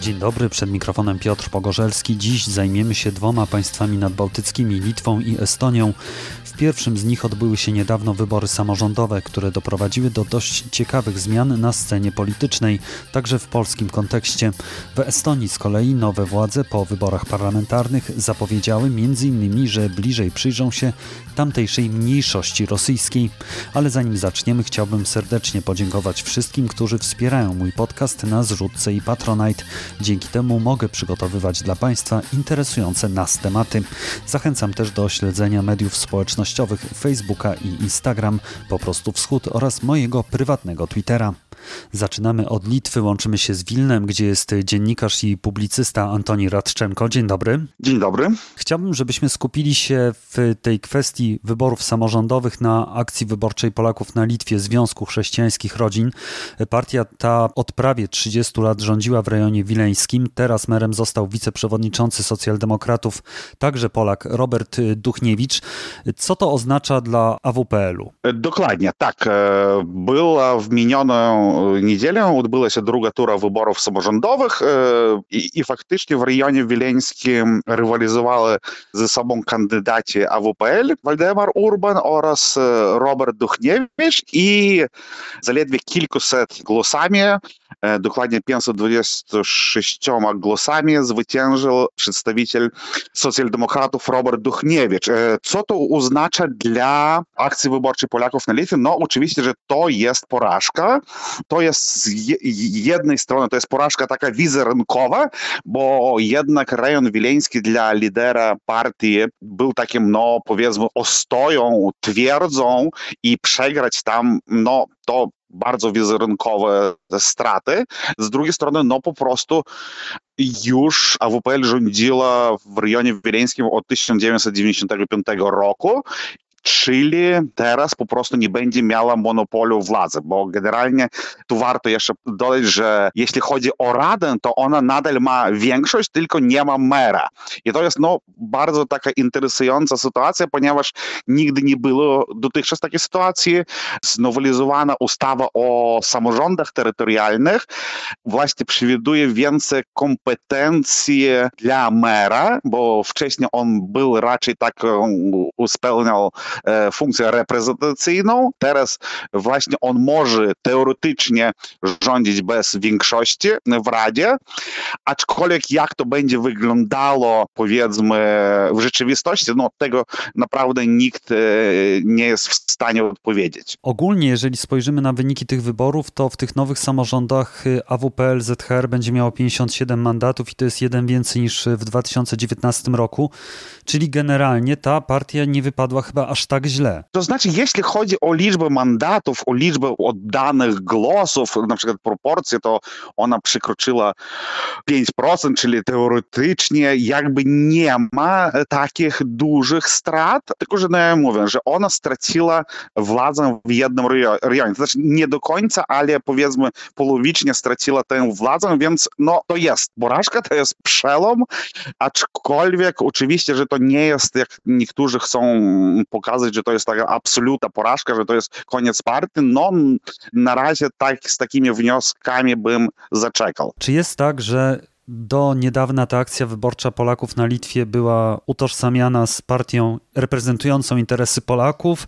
Dzień dobry, przed mikrofonem Piotr Pogorzelski. Dziś zajmiemy się dwoma państwami nadbałtyckimi, Litwą i Estonią. Pierwszym z nich odbyły się niedawno wybory samorządowe, które doprowadziły do dość ciekawych zmian na scenie politycznej, także w polskim kontekście. W Estonii z kolei nowe władze po wyborach parlamentarnych zapowiedziały m.in., że bliżej przyjrzą się tamtejszej mniejszości rosyjskiej. Ale zanim zaczniemy, chciałbym serdecznie podziękować wszystkim, którzy wspierają mój podcast na zrzutce i Patronite. Dzięki temu mogę przygotowywać dla Państwa interesujące nas tematy. Zachęcam też do śledzenia mediów społecznościowych Facebooka i Instagram, po prostu wschód oraz mojego prywatnego Twittera. Zaczynamy od Litwy, łączymy się z Wilnem, gdzie jest dziennikarz i publicysta Antoni Radczenko. Dzień dobry. Dzień dobry. Chciałbym, żebyśmy skupili się w tej kwestii wyborów samorządowych na akcji wyborczej Polaków na Litwie Związku Chrześcijańskich Rodzin. Partia ta od prawie 30 lat rządziła w rejonie wileńskim. Teraz merem został wiceprzewodniczący socjaldemokratów, także Polak Robert Duchniewicz. Co to oznacza dla AWPL-u? Dokładnie, tak. Była w minioną niedzielę odbyła się druga tura wyborów samorządowych i, faktycznie w rejonie wileńskim rywalizowały ze sobą kandydaci AWPL, Waldemar Urban oraz Robert Duchniewicz i zaledwie kilkuset głosami, dokładnie 526 głosami zwyciężył przedstawiciel socjaldemokratów Robert Duchniewicz. Co to oznacza dla akcji wyborczej Polaków na Litwie? No oczywiście, że to jest porażka, to jest z jednej strony to jest porażka taka wizerunkowa, bo jednak rejon wileński dla lidera partii był takim, no powiedzmy, ostoją, twierdzą i przegrać tam, no to bardzo wizerunkowe straty. Z drugiej strony, no po prostu już AWPL rządziła w rejonie wileńskim od 1995 roku czyli teraz po prostu nie będzie miała monopolu władzy, bo generalnie tu warto jeszcze dodać, że jeśli chodzi o Radę, to ona nadal ma większość, tylko nie ma mera. I to jest no, bardzo taka interesująca sytuacja, ponieważ nigdy nie było dotychczas takiej sytuacji. Znowelizowana ustawa o samorządach terytorialnych właśnie przewiduje więcej kompetencji dla mera, bo wcześniej on był raczej tak, spełniał funkcję reprezentacyjną. Teraz właśnie on może teoretycznie rządzić bez większości w Radzie, aczkolwiek jak to będzie wyglądało powiedzmy w rzeczywistości, no tego naprawdę nikt nie jest w stanie odpowiedzieć. Ogólnie, jeżeli spojrzymy na wyniki tych wyborów, to w tych nowych samorządach AWPL ZHR będzie miało 57 mandatów i to jest jeden więcej niż w 2019 roku, czyli generalnie ta partia nie wypadła chyba aż tak źle. To znaczy, jeśli chodzi o liczbę mandatów, o liczbę oddanych głosów, na przykład proporcje, to ona przekroczyła 5%, czyli teoretycznie jakby nie ma takich dużych strat, tylko że no mówię, że ona straciła władzę w jednym rejonie. To znaczy nie do końca, ale powiedzmy połowicznie straciła tę władzę, więc no to jest porażka, to jest przelom, aczkolwiek oczywiście, że to nie jest, jak niektórzy chcą pokazać, że to jest taka absolutna porażka, że to jest koniec partii, no na razie tak, z takimi wnioskami bym zaczekał. Czy jest tak, że do niedawna ta akcja wyborcza Polaków na Litwie była utożsamiana z partią reprezentującą interesy Polaków,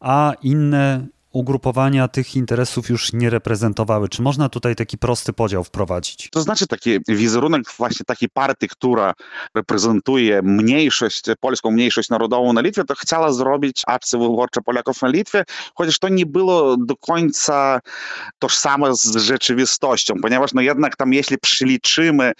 a inne ugrupowania tych interesów już nie reprezentowały. Czy można tutaj taki prosty podział wprowadzić? To znaczy taki wizerunek właśnie takiej partii, która reprezentuje mniejszość, polską mniejszość narodową na Litwie, to chciała zrobić akcję wyborczą Polaków na Litwie, chociaż to nie było do końca tożsame z rzeczywistością, ponieważ no jednak tam jeśli przeliczymy,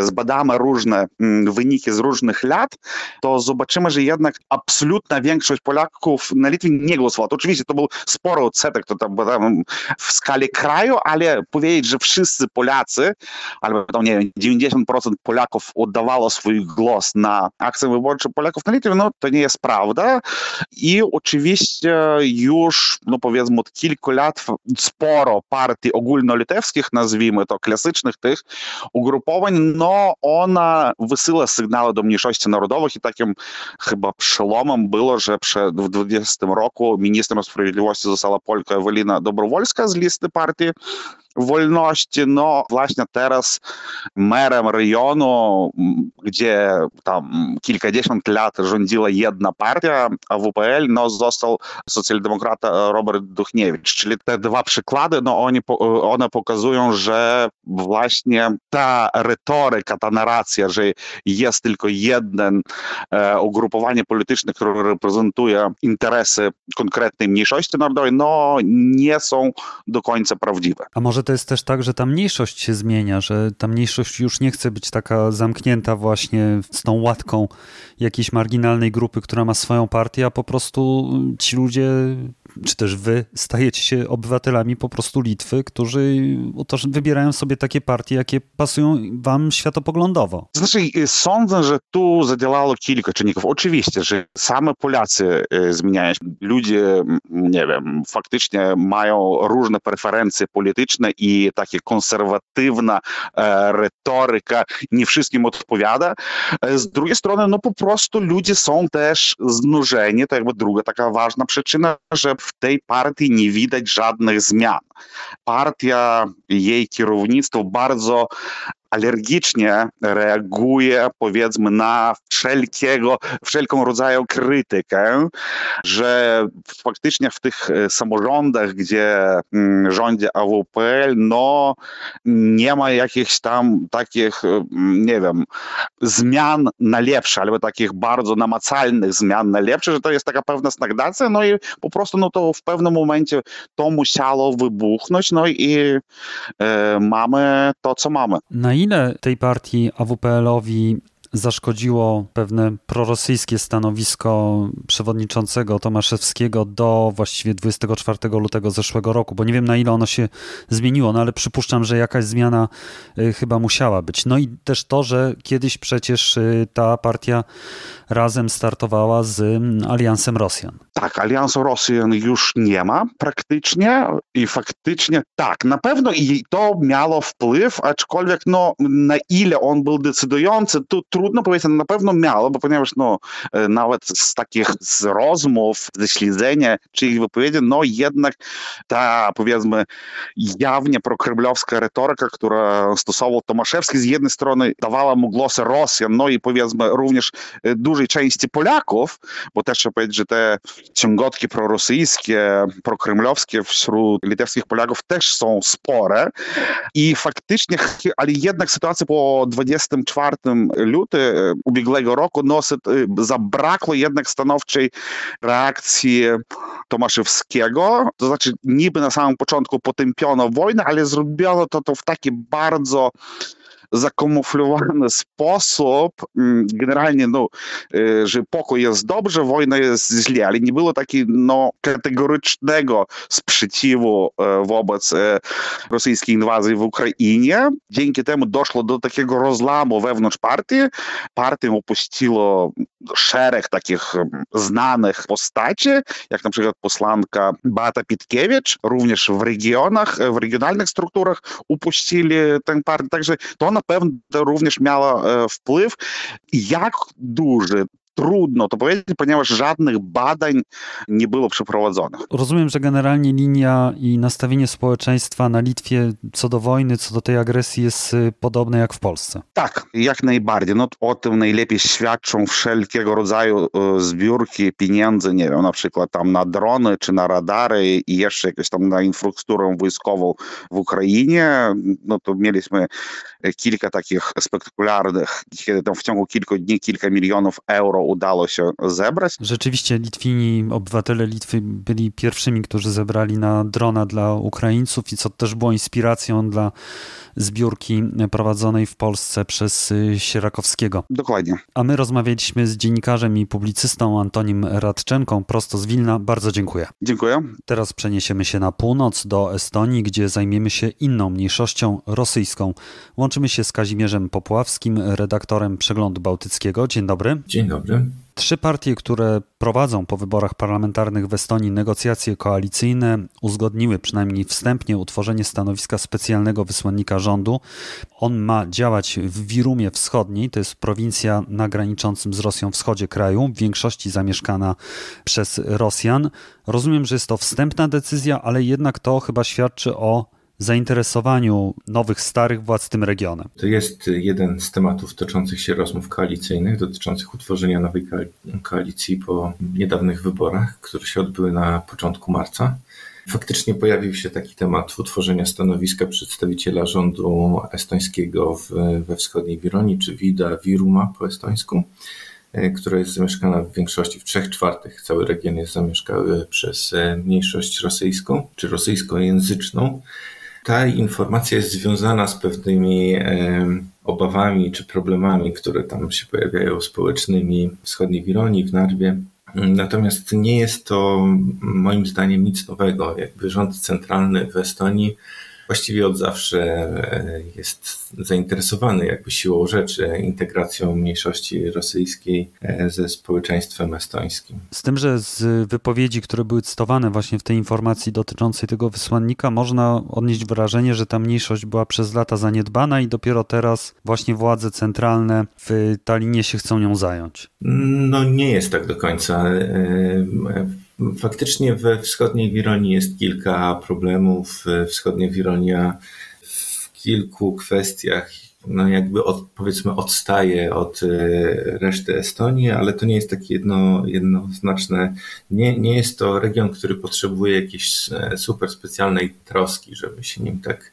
zbadamy różne wyniki z różnych lat, to zobaczymy, że jednak absolutna większość Polaków na Litwie nie głosowała. To oczywiście to był sport sporo odsetek to tam, tam w skali kraju, ale powiedzieć, że wszyscy Polacy, albo tam, nie wiem, 90% Polaków oddawało swój głos na akcję wyborczą Polaków na Litwie, no to nie jest prawda. I oczywiście już, no powiedzmy, od kilku lat sporo partii ogólnolitewskich, nazwijmy to klasycznych tych ugrupowań, no ona wysyła sygnały do mniejszości narodowych i takim chyba przełomem było, że przed, w 2020 roku ministrem sprawiedliwości написала полька Евеліна Добровольська з лісти партії. Wolności. No właśnie teraz merem rejonu, gdzie tam kilkadziesiąt lat rządziła jedna partia, AWPL, no został socjaldemokrata Robert Duchniewicz. Czyli te dwa przykłady, no oni, one pokazują, że właśnie ta retoryka, ta narracja, że jest tylko jeden e, ugrupowanie polityczne, które reprezentuje interesy konkretnej mniejszości narodowej, no nie są do końca prawdziwe. A może to jest też tak, że ta mniejszość się zmienia, że ta mniejszość już nie chce być taka zamknięta właśnie z tą łatką jakiejś marginalnej grupy, która ma swoją partię, a po prostu ci ludzie czy też wy stajecie się obywatelami po prostu Litwy, którzy wybierają sobie takie partie, jakie pasują wam światopoglądowo. Znaczy, sądzę, że tu zadziałało kilka czynników. Oczywiście, że same Polacy zmieniają się. Ludzie, nie wiem, faktycznie mają różne preferencje polityczne i takie konserwatywna retoryka nie wszystkim odpowiada. Z drugiej strony, no po prostu ludzie są też znużeni, to jakby druga taka ważna przyczyna, że w tej partii nie widać żadnych zmian. Partia, jej kierownictwo bardzo alergicznie reaguje, powiedzmy, na wszelkiego, wszelką rodzaju krytykę, że faktycznie w tych samorządach, gdzie rządzi AWPL, no nie ma jakichś tam takich, nie wiem, zmian na lepsze, albo takich bardzo namacalnych zmian na lepsze, że to jest taka pewna stagnacja, no i po prostu no to w pewnym momencie to musiało wybuchnąć, no i e, mamy to, co mamy. Na ile tej partii AWPL-owi zaszkodziło pewne prorosyjskie stanowisko przewodniczącego Tomaszewskiego do właściwie 24 lutego zeszłego roku, bo nie wiem na ile ono się zmieniło, no ale przypuszczam, że jakaś zmiana chyba musiała być. No i też to, że kiedyś przecież ta partia razem startowała z Aliansem Rosjan. Tak, Aliansu Rosjan już nie ma praktycznie i faktycznie tak, na pewno i to miało wpływ, aczkolwiek no na ile on był decydujący, to trudno powiedzieć, na pewno miało, bo ponieważ no nawet z takich z rozmów, ze śledzenia czy ich wypowiedzi, no jednak ta powiedzmy jawnie prokreblowska retoryka, która stosował Tomaszewski z jednej strony dawała mu głosy Rosjan, no i powiedzmy również dużej części Polaków, bo też trzeba powiedzieć, że te ciągotki prorosyjskie, prokremlowskie wśród litewskich Polaków też są spore i faktycznie, ale jednak sytuacja po 24 luty ubiegłego roku, no zabrakło jednak stanowczej reakcji Tomaszewskiego, to znaczy niby na samym początku potępiono wojnę, ale zrobiono to, to w taki bardzo dobrze, wojna jest źle, ale nie było takiego no, kategorycznego sprzeciwu wobec rosyjskiej inwazji w Ukrainie. Dzięki temu doszło do takiego rozlamu wewnątrz partii. Partię opuściło szereg takich znanych postaci, jak na przykład posłanka Bata Pitkiewicz, również w regionach, w regionalnych strukturach upuścili tę partię. Także to na pewno również miało wpływ. Jak duży trudno to powiedzieć, ponieważ żadnych badań nie było przeprowadzonych. Rozumiem, że generalnie linia i nastawienie społeczeństwa na Litwie co do wojny, co do tej agresji jest podobne jak w Polsce. Tak, jak najbardziej. No, o tym najlepiej świadczą wszelkiego rodzaju zbiórki pieniędzy, nie wiem, na przykład tam na drony czy na radary i jeszcze jakieś tam na infrastrukturę wojskową w Ukrainie. No to mieliśmy kilka takich spektakularnych, kiedy tam w ciągu kilku dni kilka milionów euro udało się zebrać. Rzeczywiście Litwini, obywatele Litwy byli pierwszymi, którzy zebrali na drona dla Ukraińców i co też było inspiracją dla zbiórki prowadzonej w Polsce przez Sierakowskiego. Dokładnie. A my rozmawialiśmy z dziennikarzem i publicystą Antonim Radczenką prosto z Wilna. Bardzo dziękuję. Dziękuję. Teraz przeniesiemy się na północ do Estonii, gdzie zajmiemy się inną mniejszością rosyjską. Łączymy się z Kazimierzem Popławskim, redaktorem Przeglądu Bałtyckiego. Dzień dobry. Dzień dobry. Trzy partie, które prowadzą po wyborach parlamentarnych w Estonii negocjacje koalicyjne, uzgodniły przynajmniej wstępnie utworzenie stanowiska specjalnego wysłannika rządu. On ma działać w Wirumie Wschodniej, to jest prowincja na graniczącym z Rosją wschodzie kraju, w większości zamieszkana przez Rosjan. Rozumiem, że jest to wstępna decyzja, ale jednak to chyba świadczy o zainteresowaniu nowych, starych władz tym regionem? To jest jeden z tematów toczących się rozmów koalicyjnych, dotyczących utworzenia nowej koalicji po niedawnych wyborach, które się odbyły na początku marca. Faktycznie pojawił się taki temat utworzenia stanowiska przedstawiciela rządu estońskiego w, we wschodniej Wironii, czy Wida Viruma po estońsku, e, która jest zamieszkana w większości, w trzech czwartych cały region jest zamieszkały przez e, mniejszość rosyjską, czy rosyjskojęzyczną. Ta informacja jest związana z pewnymi obawami czy problemami, które tam się pojawiają społecznymi w wschodniej w Narwie. Natomiast nie jest to moim zdaniem nic nowego. Jakby rząd centralny w Estonii właściwie od zawsze e, jest zainteresowany jakby siłą rzeczy integracją mniejszości rosyjskiej e, ze społeczeństwem estońskim. Z tym, że z wypowiedzi, które były cytowane właśnie w tej informacji dotyczącej tego wysłannika, można odnieść wrażenie, że ta mniejszość była przez lata zaniedbana i dopiero teraz właśnie władze centralne w Talinie się chcą nią zająć. No nie jest tak do końca. Faktycznie we wschodniej Wironii jest kilka problemów. Wschodnia Wironia w kilku kwestiach no jakby od, powiedzmy odstaje od e, reszty Estonii, ale to nie jest takie jedno, jednoznaczne, nie, nie jest to region, który potrzebuje jakiejś e, super specjalnej troski, żeby się nim tak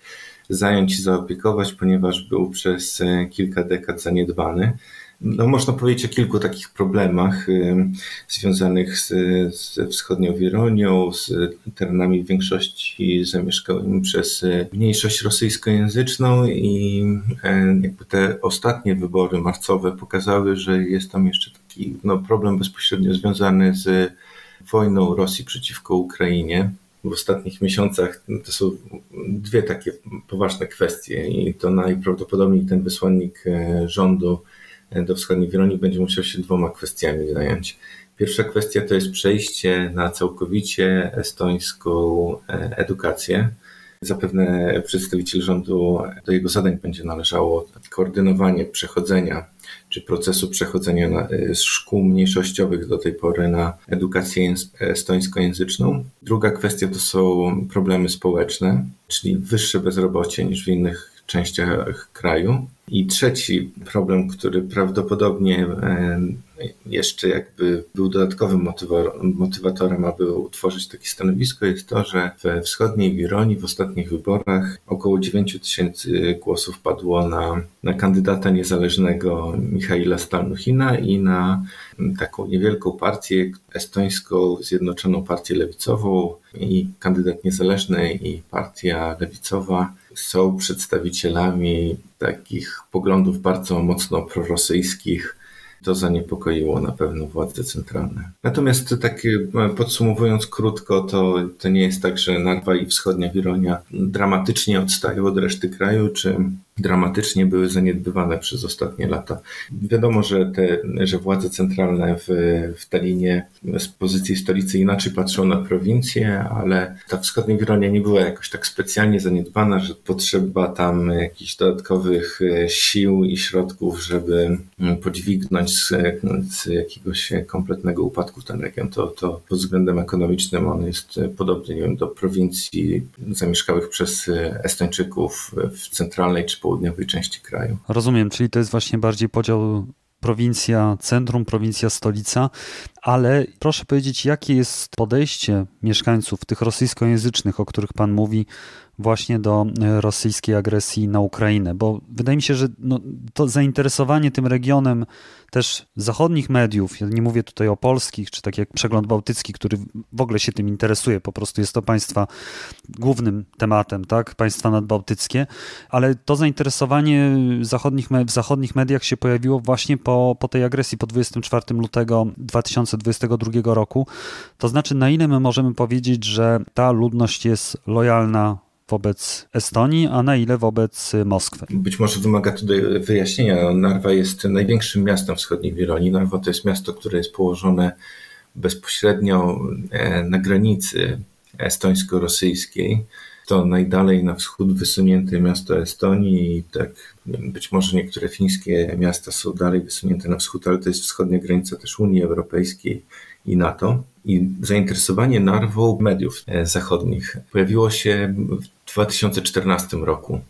zająć i zaopiekować, ponieważ był przez e, kilka dekad zaniedbany. No, można powiedzieć o kilku takich problemach y, związanych z, ze wschodnią Wironią, z terenami w większości zamieszkanymi przez y, mniejszość rosyjskojęzyczną i y, jakby te ostatnie wybory marcowe pokazały, że jest tam jeszcze taki no, problem bezpośrednio związany z wojną Rosji przeciwko Ukrainie. W ostatnich miesiącach to są dwie takie poważne kwestie i to najprawdopodobniej ten wysłannik rządu do wschodniej Wironii będzie musiał się dwoma kwestiami zająć. Pierwsza kwestia to jest przejście na całkowicie estońską e, edukację. Zapewne przedstawiciel rządu do jego zadań będzie należało koordynowanie przechodzenia czy procesu przechodzenia na, e, z szkół mniejszościowych do tej pory na edukację estońskojęzyczną. Druga kwestia to są problemy społeczne, czyli wyższe bezrobocie niż w innych częściach kraju. I trzeci problem, który prawdopodobnie e, jeszcze jakby był dodatkowym motywatorem, aby utworzyć takie stanowisko, jest to, że we wschodniej Wironii w ostatnich wyborach około 9 tysięcy głosów padło na, na kandydata niezależnego Michaila Stalnuchina i na taką niewielką partię estońską, Zjednoczoną Partię Lewicową. I kandydat niezależny i partia lewicowa są przedstawicielami takich poglądów bardzo mocno prorosyjskich. To zaniepokoiło na pewno władze centralne. Natomiast tak e, podsumowując krótko, to, to nie jest tak, że Narwa i wschodnia Wironia dramatycznie odstają od reszty kraju, czy dramatycznie były zaniedbywane przez ostatnie lata. Wiadomo, że, te, że władze centralne w, w Talinie z pozycji stolicy inaczej patrzą na prowincję, ale ta wschodnia Wironia nie była jakoś tak specjalnie zaniedbana, że potrzeba tam jakichś dodatkowych e, sił i środków, żeby mm, podźwignąć z, z jakiegoś kompletnego upadku ten region. To, to pod względem ekonomicznym on jest podobny nie wiem, do prowincji zamieszkałych przez Estończyków w centralnej czy południowej części kraju. Rozumiem, czyli to jest właśnie bardziej podział prowincja centrum, prowincja stolica, ale proszę powiedzieć, jakie jest podejście mieszkańców tych rosyjskojęzycznych, o których Pan mówi, właśnie do e, rosyjskiej agresji na Ukrainę, bo wydaje mi się, że no, to zainteresowanie tym regionem też zachodnich mediów, ja nie mówię tutaj o polskich, czy tak jak Przegląd Bałtycki, który w ogóle się tym interesuje, po prostu jest to państwa głównym tematem, tak, państwa nadbałtyckie, ale to zainteresowanie zachodnich, w zachodnich mediach się pojawiło właśnie po, po tej agresji po 24 lutego 2022 roku. To znaczy, na ile my możemy powiedzieć, że ta ludność jest lojalna wobec Estonii, a na ile wobec Moskwy? Być może wymaga tutaj wyjaśnienia. Narwa jest największym miastem wschodniej Wironii. Narwa to jest miasto, które jest położone bezpośrednio e, na granicy estońsko-rosyjskiej. To najdalej na wschód wysunięte miasto Estonii i tak być może niektóre fińskie miasta są dalej wysunięte na wschód, ale to jest wschodnia granica też Unii Europejskiej i NATO. I zainteresowanie narwą mediów e, zachodnich pojawiło się 2014 roku.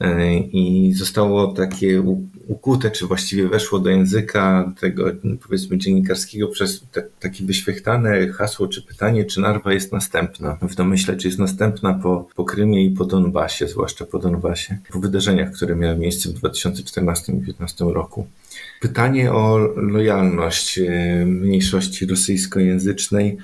E, I zostało takie ukute, czy właściwie weszło do języka tego, powiedzmy, dziennikarskiego przez te, takie wyświechtane hasło, czy pytanie, czy Narwa jest następna. W domyśle, czy jest następna po, po Krymie i po Donbasie, zwłaszcza po Donbasie, po wydarzeniach, które miały miejsce w 2014 i 2015 roku. Pytanie o lojalność e, mniejszości rosyjskojęzycznej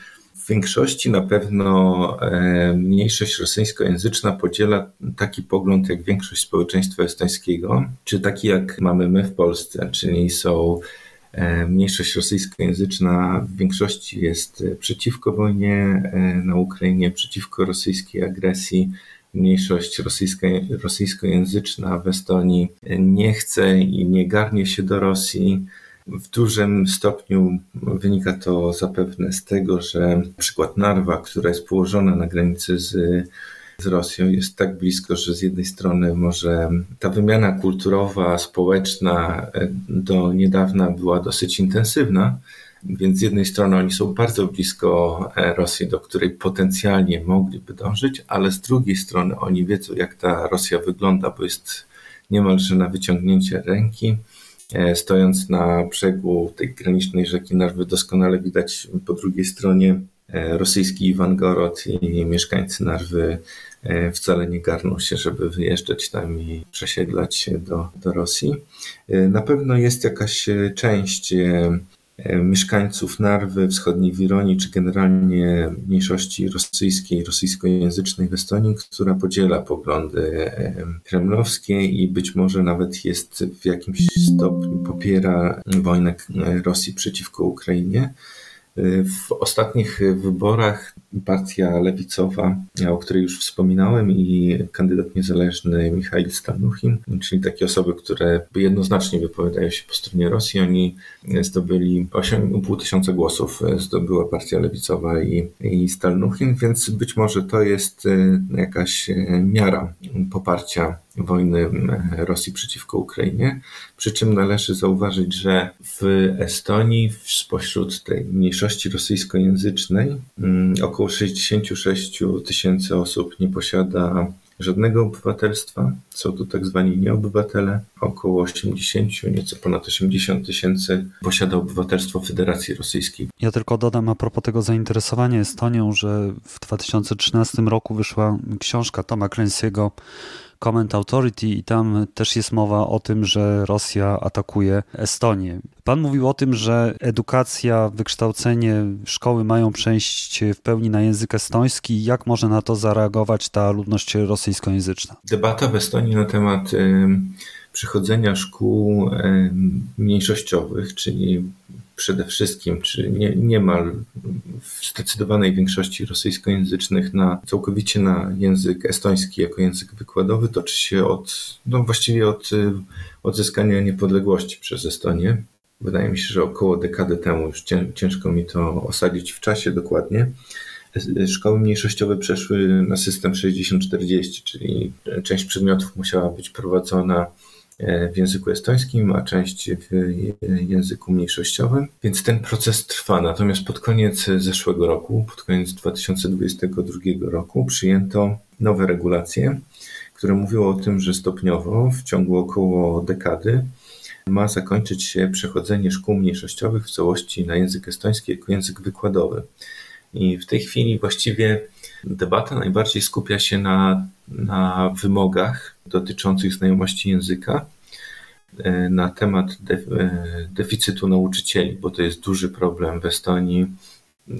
w większości na pewno e, mniejszość rosyjskojęzyczna podziela taki pogląd jak większość społeczeństwa estońskiego, czy taki jak mamy my w Polsce, czyli są e, mniejszość rosyjskojęzyczna w większości jest przeciwko wojnie e, na Ukrainie, przeciwko rosyjskiej agresji. Mniejszość rosyjska, rosyjskojęzyczna w Estonii nie chce i nie garnie się do Rosji w dużym stopniu wynika to zapewne z tego, że przykład Narwa, która jest położona na granicy z, z Rosją, jest tak blisko, że z jednej strony może ta wymiana kulturowa, społeczna e, do niedawna była dosyć intensywna, więc z jednej strony oni są bardzo blisko e, Rosji, do której potencjalnie mogliby dążyć, ale z drugiej strony oni wiedzą, jak ta Rosja wygląda, bo jest niemalże na wyciągnięcie ręki. E, stojąc na brzegu tej granicznej rzeki Narwy, doskonale widać po drugiej stronie e, rosyjski Iwangorod i mieszkańcy Narwy e, wcale nie garną się, żeby wyjeżdżać tam i przesiedlać się do, do Rosji. Na pewno jest jakaś część mieszkańców Narwy, wschodniej Wironii, czy generalnie mniejszości rosyjskiej, rosyjskojęzycznej w Estonii, która podziela poglądy e, kremlowskie i być może nawet jest w jakimś stopniu popiera wojnę Rosji przeciwko Ukrainie. W ostatnich wyborach partia lewicowa, o której już wspominałem, i kandydat niezależny Michał Stanuchin, czyli takie osoby, które jednoznacznie wypowiadają się po stronie Rosji, oni zdobyli 8,5 tysiąca głosów, zdobyła partia lewicowa i, i Stalnuchin, więc być może to jest e, jakaś e, miara poparcia wojny Rosji przeciwko Ukrainie. Przy czym należy zauważyć, że w Estonii spośród tej mniejszości rosyjskojęzycznej mm, około 66 tysięcy osób nie posiada żadnego obywatelstwa. Są to tak zwani nieobywatele. Około 80, nieco ponad 80 tysięcy posiada obywatelstwo Federacji Rosyjskiej. Ja tylko dodam a propos tego zainteresowania Estonią, że w 2013 roku wyszła książka Toma Clancy'ego Comment Authority i tam też jest mowa o tym, że Rosja atakuje Estonię. Pan mówił o tym, że edukacja, wykształcenie, szkoły mają przejść w pełni na język estoński. Jak może na to zareagować ta ludność rosyjskojęzyczna? Debata w Estonii na temat przychodzenia szkół mniejszościowych, czyli przede wszystkim, czy nie, niemal w zdecydowanej większości rosyjskojęzycznych na całkowicie na język estoński jako język wykładowy toczy się od, no właściwie od odzyskania niepodległości przez Estonię. Wydaje mi się, że około dekady temu, już ciężko mi to osadzić w czasie dokładnie, szkoły mniejszościowe przeszły na system 60-40, czyli część przedmiotów musiała być prowadzona w języku estońskim, a część w języku mniejszościowym, więc ten proces trwa. Natomiast pod koniec zeszłego roku, pod koniec 2022 roku, przyjęto nowe regulacje, które mówiły o tym, że stopniowo w ciągu około dekady ma zakończyć się przechodzenie szkół mniejszościowych w całości na język estoński jako język wykładowy. I w tej chwili właściwie debata najbardziej skupia się na, na wymogach dotyczących znajomości języka, e, na temat e, deficytu nauczycieli, bo to jest duży problem w Estonii.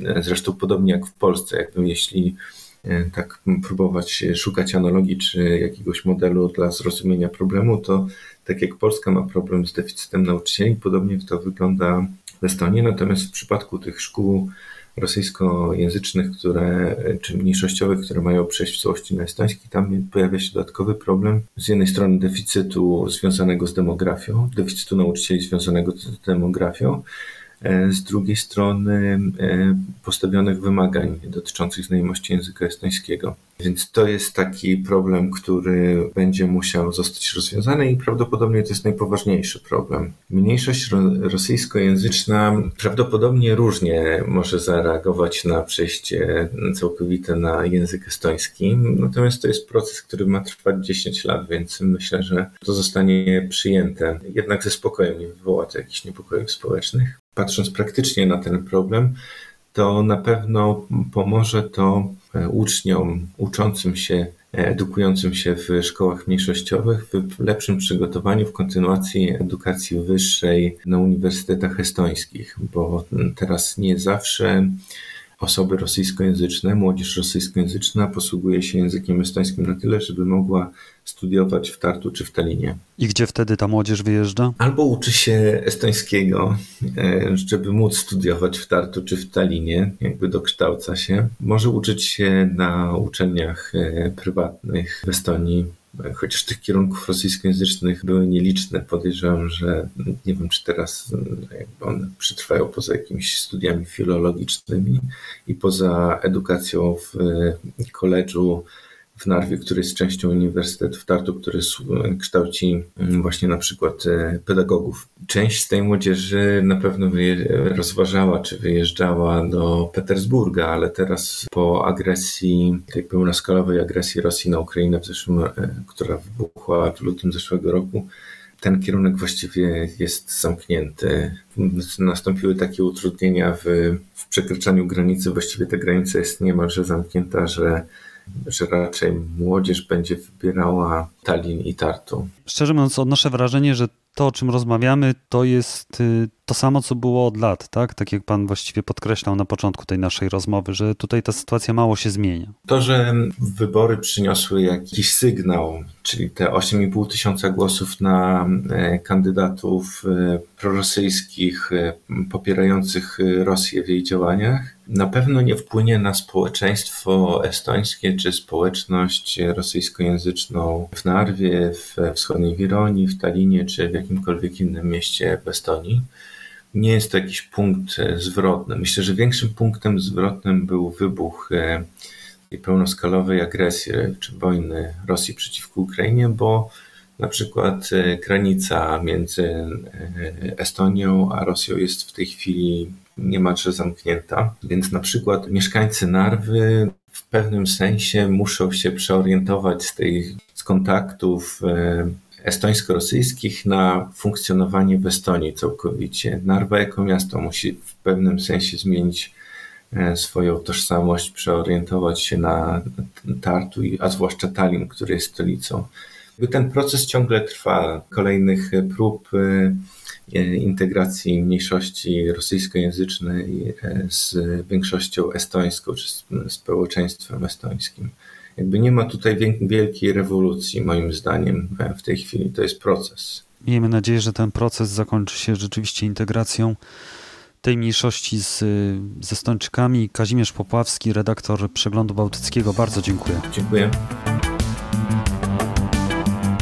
E, zresztą podobnie jak w Polsce, jakby jeśli tak próbować szukać analogii czy jakiegoś modelu dla zrozumienia problemu, to tak jak Polska ma problem z deficytem nauczycieli, podobnie to wygląda w Estonii. Natomiast w przypadku tych szkół rosyjskojęzycznych, które, czy mniejszościowych, które mają przejść w całości na estoński, tam pojawia się dodatkowy problem. Z jednej strony deficytu związanego z demografią, deficytu nauczycieli związanego z demografią, z drugiej strony e, postawionych wymagań dotyczących znajomości języka estońskiego. Więc to jest taki problem, który będzie musiał zostać rozwiązany i prawdopodobnie to jest najpoważniejszy problem. Mniejszość rosyjskojęzyczna prawdopodobnie różnie może zareagować na przejście całkowite na język estoński, natomiast to jest proces, który ma trwać 10 lat, więc myślę, że to zostanie przyjęte. Jednak ze spokojem nie wywoła to jakichś niepokojów społecznych patrząc praktycznie na ten problem, to na pewno pomoże to e, uczniom uczącym się, edukującym się w szkołach mniejszościowych w lepszym przygotowaniu, w kontynuacji edukacji wyższej na uniwersytetach estońskich, bo teraz nie zawsze osoby rosyjskojęzyczne, młodzież rosyjskojęzyczna posługuje się językiem estońskim na tyle, żeby mogła studiować w Tartu czy w Talinie. I gdzie wtedy ta młodzież wyjeżdża? Albo uczy się estońskiego, e, żeby móc studiować w Tartu czy w Talinie, jakby dokształca się. Może uczyć się na uczelniach e, prywatnych w Estonii, chociaż tych kierunków rosyjskojęzycznych były nieliczne. Podejrzewam, że nie wiem, czy teraz one przetrwają poza jakimiś studiami filologicznymi i poza edukacją w koledżu w Narwie, który jest częścią Uniwersytetu w Tartu, który kształci mm, właśnie na przykład e, pedagogów. Część z tej młodzieży na pewno rozważała, czy wyjeżdżała do Petersburga, ale teraz po agresji, tej pełnoskalowej agresji Rosji na Ukrainę, w zeszłym, e, która wybuchła w lutym zeszłego roku, ten kierunek właściwie jest zamknięty. Nastąpiły takie utrudnienia w, w przekraczaniu granicy. Właściwie ta granica jest niemalże zamknięta, że że raczej młodzież będzie wybierała Tallinn i Tartu. Szczerze mówiąc, odnoszę wrażenie, że to, o czym rozmawiamy, to jest y, to samo, co było od lat, tak? Tak jak pan właściwie podkreślał na początku tej naszej rozmowy, że tutaj ta sytuacja mało się zmienia. To, że wybory przyniosły jakiś sygnał, czyli te 8,5 tysiąca głosów na e, kandydatów e, prorosyjskich e, popierających Rosję w jej działaniach, na pewno nie wpłynie na społeczeństwo estońskie czy społeczność rosyjskojęzyczną w Narwie, w wschodniej Wironii, w Talinie czy w jakimkolwiek innym mieście w Estonii nie jest to jakiś punkt e, zwrotny. Myślę, że większym punktem zwrotnym był wybuch e, tej pełnoskalowej agresji czy wojny Rosji przeciwko Ukrainie, bo na przykład e, granica między Estonią a Rosją jest w tej chwili niemalże zamknięta, więc na przykład mieszkańcy Narwy w pewnym sensie muszą się przeorientować z tej z kontaktów estońsko-rosyjskich na funkcjonowanie w Estonii całkowicie. Narwa jako miasto musi w pewnym sensie zmienić e, swoją tożsamość, przeorientować się na Tartu, a zwłaszcza Tallinn, który jest stolicą. Ten proces ciągle trwa. Kolejnych prób e, integracji mniejszości rosyjskojęzycznej e, z większością estońską, czy z społeczeństwem estońskim. Jakby nie ma tutaj wielkiej rewolucji, moim zdaniem, w tej chwili. To jest proces. Miejmy nadzieję, że ten proces zakończy się rzeczywiście integracją tej mniejszości z, ze Stończykami. Kazimierz Popławski, redaktor Przeglądu Bałtyckiego. Bardzo dziękuję. Dziękuję.